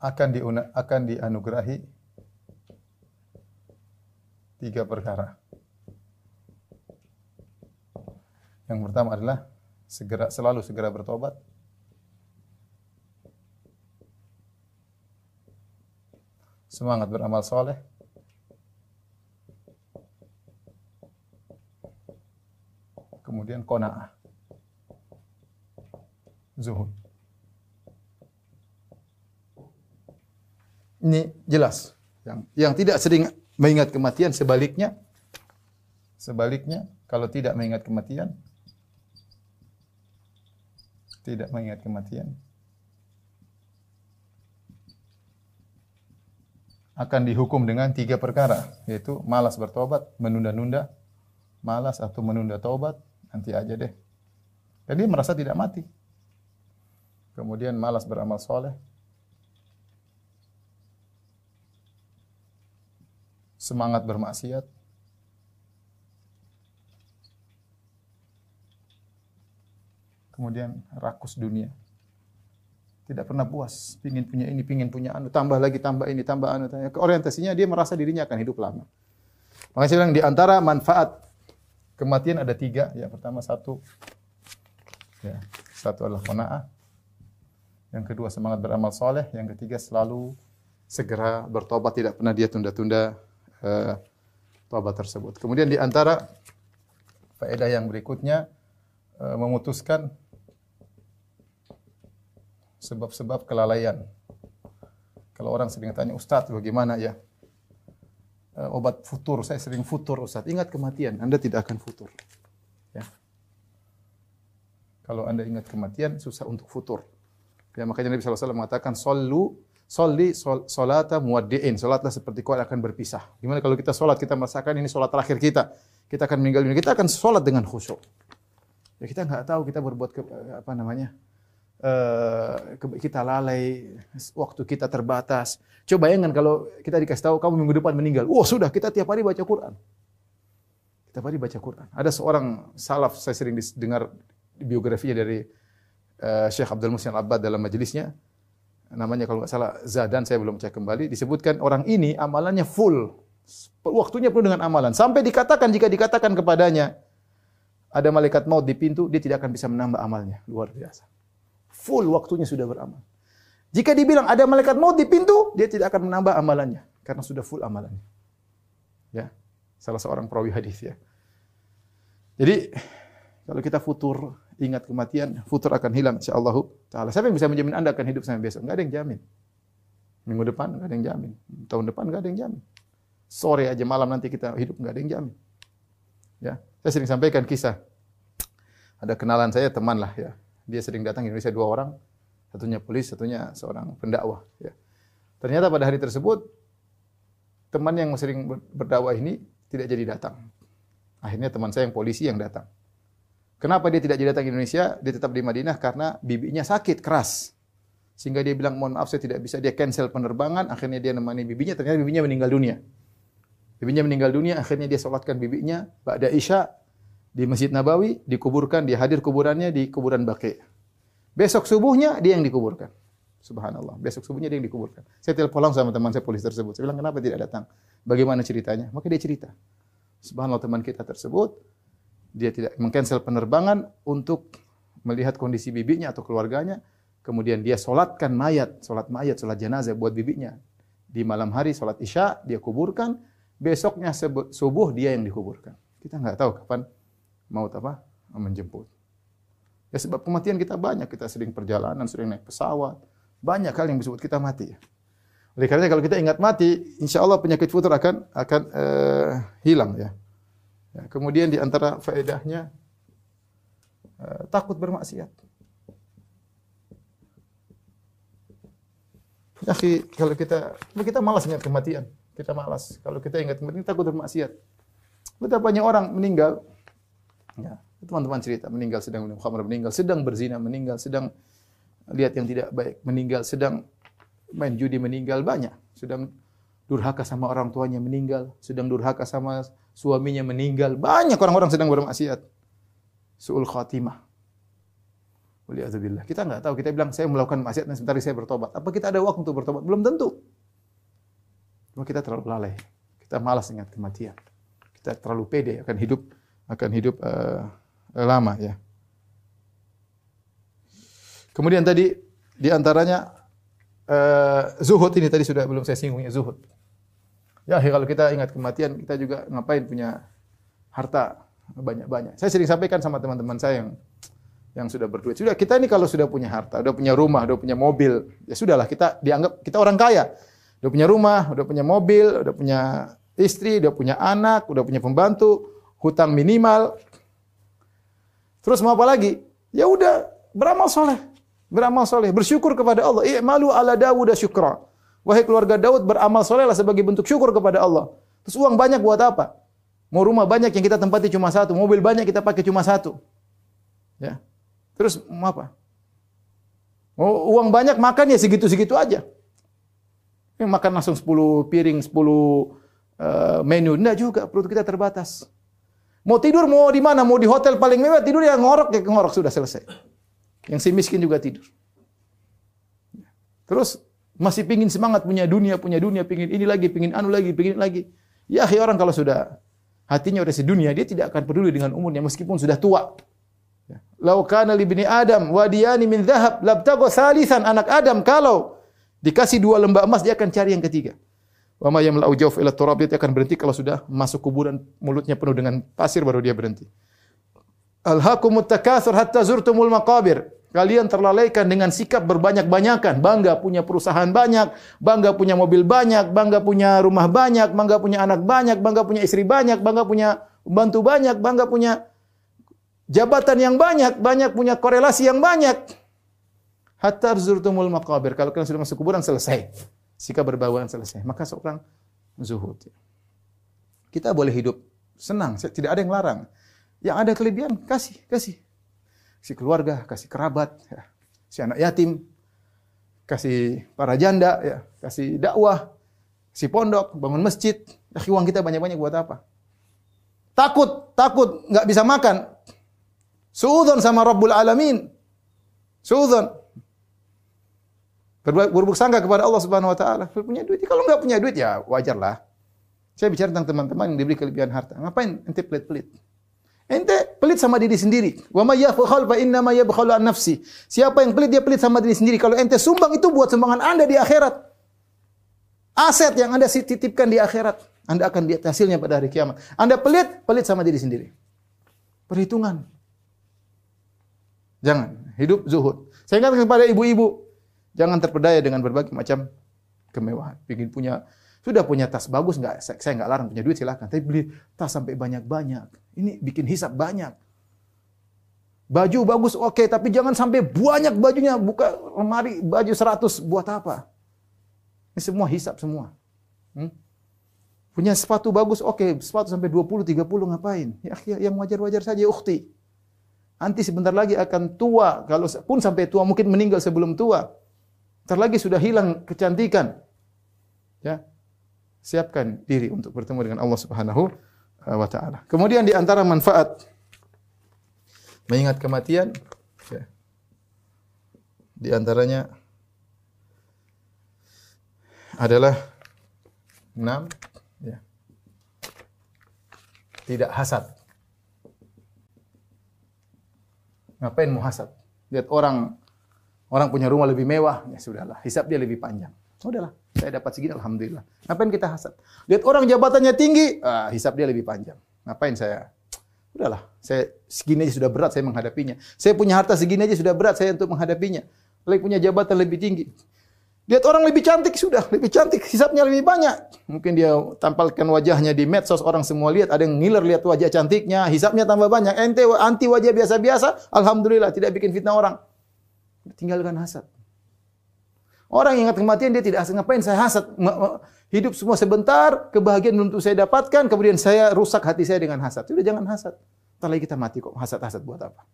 akan di akan dianugerahi tiga perkara. Yang pertama adalah segera selalu segera bertobat. Semangat beramal soleh. Kemudian kona'ah zuhud. Ini jelas. Yang yang tidak sering mengingat kematian sebaliknya sebaliknya kalau tidak mengingat kematian tidak mengingat kematian akan dihukum dengan tiga perkara yaitu malas bertobat, menunda-nunda, malas atau menunda tobat, nanti aja deh. Jadi merasa tidak mati kemudian malas beramal soleh, semangat bermaksiat, kemudian rakus dunia. Tidak pernah puas, pingin punya ini, pingin punya anu, tambah lagi, tambah ini, tambah anu. Orientasinya dia merasa dirinya akan hidup lama. Makanya saya bilang di antara manfaat kematian ada tiga. Yang pertama satu, ya, satu adalah kona'ah, yang kedua semangat beramal soleh. Yang ketiga selalu segera bertobat, tidak pernah dia tunda-tunda uh, tobat tersebut. Kemudian di antara faedah yang berikutnya uh, memutuskan sebab-sebab kelalaian. Kalau orang sering tanya, Ustadz bagaimana ya? Eh, obat futur, saya sering futur Ustadz. Ingat kematian, Anda tidak akan futur. Ya. Kalau Anda ingat kematian, susah untuk futur. Ya, makanya Nabi SAW mengatakan, Sallu, Salli sol, solata muaddi'in. Solatlah seperti kau akan berpisah. Gimana kalau kita solat, kita merasakan ini solat terakhir kita. Kita akan meninggal dunia. Kita akan solat dengan khusyuk. Ya kita nggak tahu kita berbuat ke, apa namanya uh, kita lalai, waktu kita terbatas. Coba bayangkan kalau kita dikasih tahu kamu minggu depan meninggal. Wah sudah kita tiap hari baca Quran. Tiap hari baca Quran. Ada seorang salaf saya sering dengar biografinya dari uh, Syekh Abdul Muhsin Al-Abbad dalam majelisnya namanya kalau nggak salah Zadan saya belum cek kembali. Disebutkan orang ini amalannya full. Waktunya penuh dengan amalan. Sampai dikatakan jika dikatakan kepadanya ada malaikat maut di pintu dia tidak akan bisa menambah amalnya. Luar biasa. Full waktunya sudah beramal. Jika dibilang ada malaikat maut di pintu dia tidak akan menambah amalannya. Karena sudah full amalannya. Ya salah seorang perawi hadis ya. Jadi kalau kita futur, ingat kematian, futur akan hilang insyaallah taala. Siapa yang bisa menjamin Anda akan hidup sampai besok? Enggak ada yang jamin. Minggu depan enggak ada yang jamin. Tahun depan enggak ada yang jamin. Sore aja malam nanti kita hidup enggak ada yang jamin. Ya, saya sering sampaikan kisah. Ada kenalan saya teman lah ya. Dia sering datang ke Indonesia dua orang, satunya polisi, satunya seorang pendakwah ya. Ternyata pada hari tersebut teman yang sering berdakwah ini tidak jadi datang. Akhirnya teman saya yang polisi yang datang. Kenapa dia tidak jadi datang ke Indonesia? Dia tetap di Madinah karena bibinya sakit keras. Sehingga dia bilang, mohon maaf saya tidak bisa. Dia cancel penerbangan, akhirnya dia nemani bibinya, ternyata bibinya meninggal dunia. Bibinya meninggal dunia, akhirnya dia sholatkan bibinya, Ba'da Isya, di Masjid Nabawi, dikuburkan, dia hadir kuburannya di kuburan Baqi. Besok subuhnya dia yang dikuburkan. Subhanallah. Besok subuhnya dia yang dikuburkan. Saya telepon langsung sama teman saya polisi tersebut. Saya bilang, kenapa tidak datang? Bagaimana ceritanya? Maka dia cerita. Subhanallah teman kita tersebut dia tidak mengcancel penerbangan untuk melihat kondisi bibinya atau keluarganya. Kemudian dia solatkan mayat, solat mayat, solat jenazah buat bibinya. Di malam hari solat isya dia kuburkan, besoknya subuh dia yang dikuburkan. Kita nggak tahu kapan maut apa menjemput. Ya sebab kematian kita banyak, kita sering perjalanan, sering naik pesawat, banyak hal yang disebut kita mati. Oleh karena kalau kita ingat mati, insya Allah penyakit futur akan akan uh, hilang ya. Ya, kemudian di antara faedahnya uh, takut bermaksiat. Ya, kalau kita kita malas ingat kematian, kita malas. Kalau kita ingat kematian, kita takut bermaksiat. Betapa banyak orang meninggal. Ya, teman-teman cerita meninggal sedang minum khamr, meninggal sedang berzina, meninggal sedang lihat yang tidak baik, meninggal sedang main judi, meninggal banyak, sedang durhaka sama orang tuanya meninggal, sedang durhaka sama suaminya meninggal. Banyak orang-orang sedang bermaksiat. Su'ul khatimah. Waliyahzubillah. Kita enggak tahu, kita bilang saya melakukan maksiat dan sebentar saya bertobat. Apa kita ada waktu untuk bertobat? Belum tentu. Cuma kita terlalu lalai. Kita malas ingat kematian. Kita terlalu pede akan hidup akan hidup uh, lama ya. Kemudian tadi di antaranya uh, zuhud ini tadi sudah belum saya singgung ya zuhud. Ya, kalau kita ingat kematian, kita juga ngapain punya harta banyak-banyak. Saya sering sampaikan sama teman-teman saya yang yang sudah berduit. Sudah kita ini kalau sudah punya harta, sudah punya rumah, sudah punya mobil, ya sudahlah kita dianggap kita orang kaya. Sudah punya rumah, sudah punya mobil, sudah punya istri, sudah punya anak, sudah punya pembantu, hutang minimal. Terus mau apa lagi? Ya udah, beramal soleh. Beramal soleh, bersyukur kepada Allah. I'malu ala Dawud syukra. Wahai keluarga Daud, beramal solehlah sebagai bentuk syukur kepada Allah. Terus uang banyak buat apa? Mau rumah banyak yang kita tempati cuma satu, mobil banyak kita pakai cuma satu. Ya. Terus mau apa? Mau uang banyak makan ya segitu-segitu aja. Yang makan langsung 10 piring, 10 uh, menu. Enggak juga, perut kita terbatas. Mau tidur mau di mana? Mau di hotel paling mewah, tidur ya ngorok ya ngorok sudah selesai. Yang si miskin juga tidur. Terus masih pingin semangat punya dunia, punya dunia, pingin ini lagi, pingin anu lagi, pingin lagi. Ya, akhir orang kalau sudah hatinya udah sedunia, dia tidak akan peduli dengan umurnya meskipun sudah tua. Ya. Lau kana li bini Adam wadiyani min dhahab labtago salisan anak Adam kalau dikasih dua lembah emas dia akan cari yang ketiga. Wa ma yamla'u jawf ila turab dia akan berhenti kalau sudah masuk kuburan mulutnya penuh dengan pasir baru dia berhenti. Alhaqumut takatsur hatta zurtumul maqabir. Kalian terlalaikan dengan sikap berbanyak-banyakan, bangga punya perusahaan banyak, bangga punya mobil banyak, bangga punya rumah banyak, bangga punya anak banyak, bangga punya istri banyak, bangga punya pembantu banyak, bangga punya jabatan yang banyak, banyak punya korelasi yang banyak. Hatta zurtumul maqabir. Kalau kalian sudah masuk kuburan selesai. Sikap berbauan selesai. Maka seorang zuhud. Kita boleh hidup senang, tidak ada yang larang. Yang ada kelebihan, kasih, kasih. Kasih keluarga, kasih kerabat, ya. kasih anak yatim, kasih para janda, ya. kasih dakwah, kasih pondok, bangun masjid. Ya, uang kita banyak-banyak buat apa? Takut, takut, nggak bisa makan. Suudon sama Rabbul Alamin. Suudon. Berburuk sangka kepada Allah Subhanahu wa taala. Punya duit. Kalau nggak punya duit ya wajarlah. Saya bicara tentang teman-teman yang diberi kelebihan harta. Ngapain ente pelit-pelit? Ente pelit sama diri sendiri. Wa may yabkhal fa inna ma yabkhalu an nafsi. Siapa yang pelit dia pelit sama diri sendiri. Kalau ente sumbang itu buat sumbangan Anda di akhirat. Aset yang Anda titipkan di akhirat, Anda akan lihat hasilnya pada hari kiamat. Anda pelit, pelit sama diri sendiri. Perhitungan. Jangan hidup zuhud. Saya ingatkan kepada ibu-ibu, jangan terpedaya dengan berbagai macam kemewahan. Ingin punya sudah punya tas bagus nggak? Saya, nggak larang punya duit silahkan. Tapi beli tas sampai banyak-banyak. Ini bikin hisap banyak. Baju bagus oke, okay, tapi jangan sampai banyak bajunya. Buka lemari baju 100 buat apa? Ini semua hisap semua. Hmm? Punya sepatu bagus oke, okay. sepatu sampai 20 30 ngapain? Ya, ya yang wajar-wajar saja ukhti. Nanti sebentar lagi akan tua, kalau pun sampai tua mungkin meninggal sebelum tua. Ntar lagi sudah hilang kecantikan. Ya, siapkan diri untuk bertemu dengan Allah Subhanahu uh, wa taala. Kemudian di antara manfaat mengingat kematian ya, di antaranya adalah enam ya, tidak hasad. Ngapain mau hasad? Lihat orang orang punya rumah lebih mewah, ya sudahlah, hisap dia lebih panjang. Udahlah, saya dapat segini alhamdulillah. Ngapain kita hasad? Lihat orang jabatannya tinggi, ah, hisap dia lebih panjang. Ngapain saya? Udahlah, saya segini aja sudah berat saya menghadapinya. Saya punya harta segini aja sudah berat saya untuk menghadapinya. Lagi punya jabatan lebih tinggi. Lihat orang lebih cantik sudah, lebih cantik, hisapnya lebih banyak. Mungkin dia tampalkan wajahnya di medsos, orang semua lihat, ada yang ngiler lihat wajah cantiknya, hisapnya tambah banyak. Ente anti wajah biasa-biasa, alhamdulillah tidak bikin fitnah orang. Tinggalkan hasad. Orang yang ingat kematian dia tidak hasad. Ngapain saya hasad? Hidup semua sebentar, kebahagiaan belum tentu saya dapatkan, kemudian saya rusak hati saya dengan hasad. Sudah jangan hasad. Entar lagi kita mati kok. Hasad-hasad buat apa?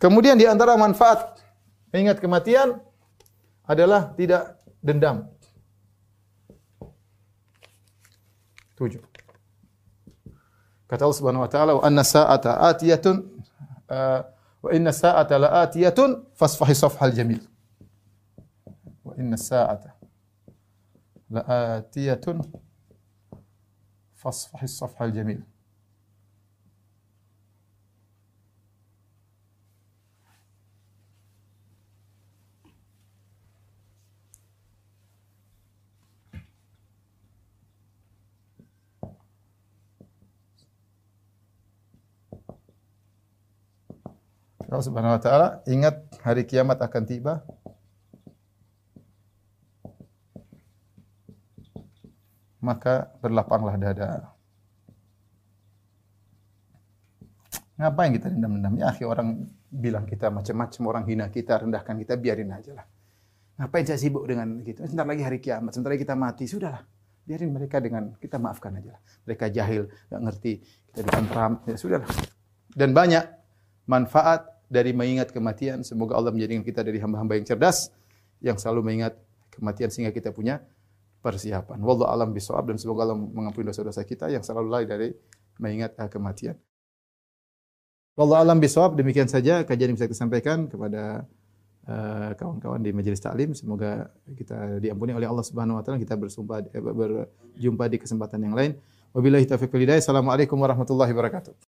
Kemudian di antara manfaat ingat kematian adalah tidak dendam. Tujuh. Kata Allah Subhanahu wa taala, "Wa anna sa'ata atiyatun uh, wa inna sa'ata la'atiyatun fasfahi safhal jamil." Wa inna sa'ata la'atiyatun fasfahi safhal jamil. Allah Subhanahu wa taala ingat hari kiamat akan tiba maka berlapanglah dada. Ngapain kita dendam-dendam? Ya, orang bilang kita macam-macam, orang hina kita, rendahkan kita, biarin aja lah. Ngapain saya sibuk dengan gitu? Sebentar lagi hari kiamat, sebentar lagi kita mati, sudahlah. Biarin mereka dengan kita maafkan aja lah. Mereka jahil, nggak ngerti, kita ditentram, ya sudahlah. Dan banyak manfaat dari mengingat kematian. Semoga Allah menjadikan kita dari hamba-hamba yang cerdas, yang selalu mengingat kematian sehingga kita punya persiapan. Wallahu alam bisawab dan semoga Allah mengampuni dosa-dosa kita yang selalu lalai dari mengingat uh, kematian. Wallahu alam bisawab demikian saja kajian yang bisa kita sampaikan kepada uh, kawan-kawan uh, di majelis taklim. Semoga kita diampuni oleh Allah Subhanahu wa taala. Kita bersumpah eh, berjumpa di kesempatan yang lain. Wabillahi taufiq wal hidayah. Assalamualaikum warahmatullahi wabarakatuh.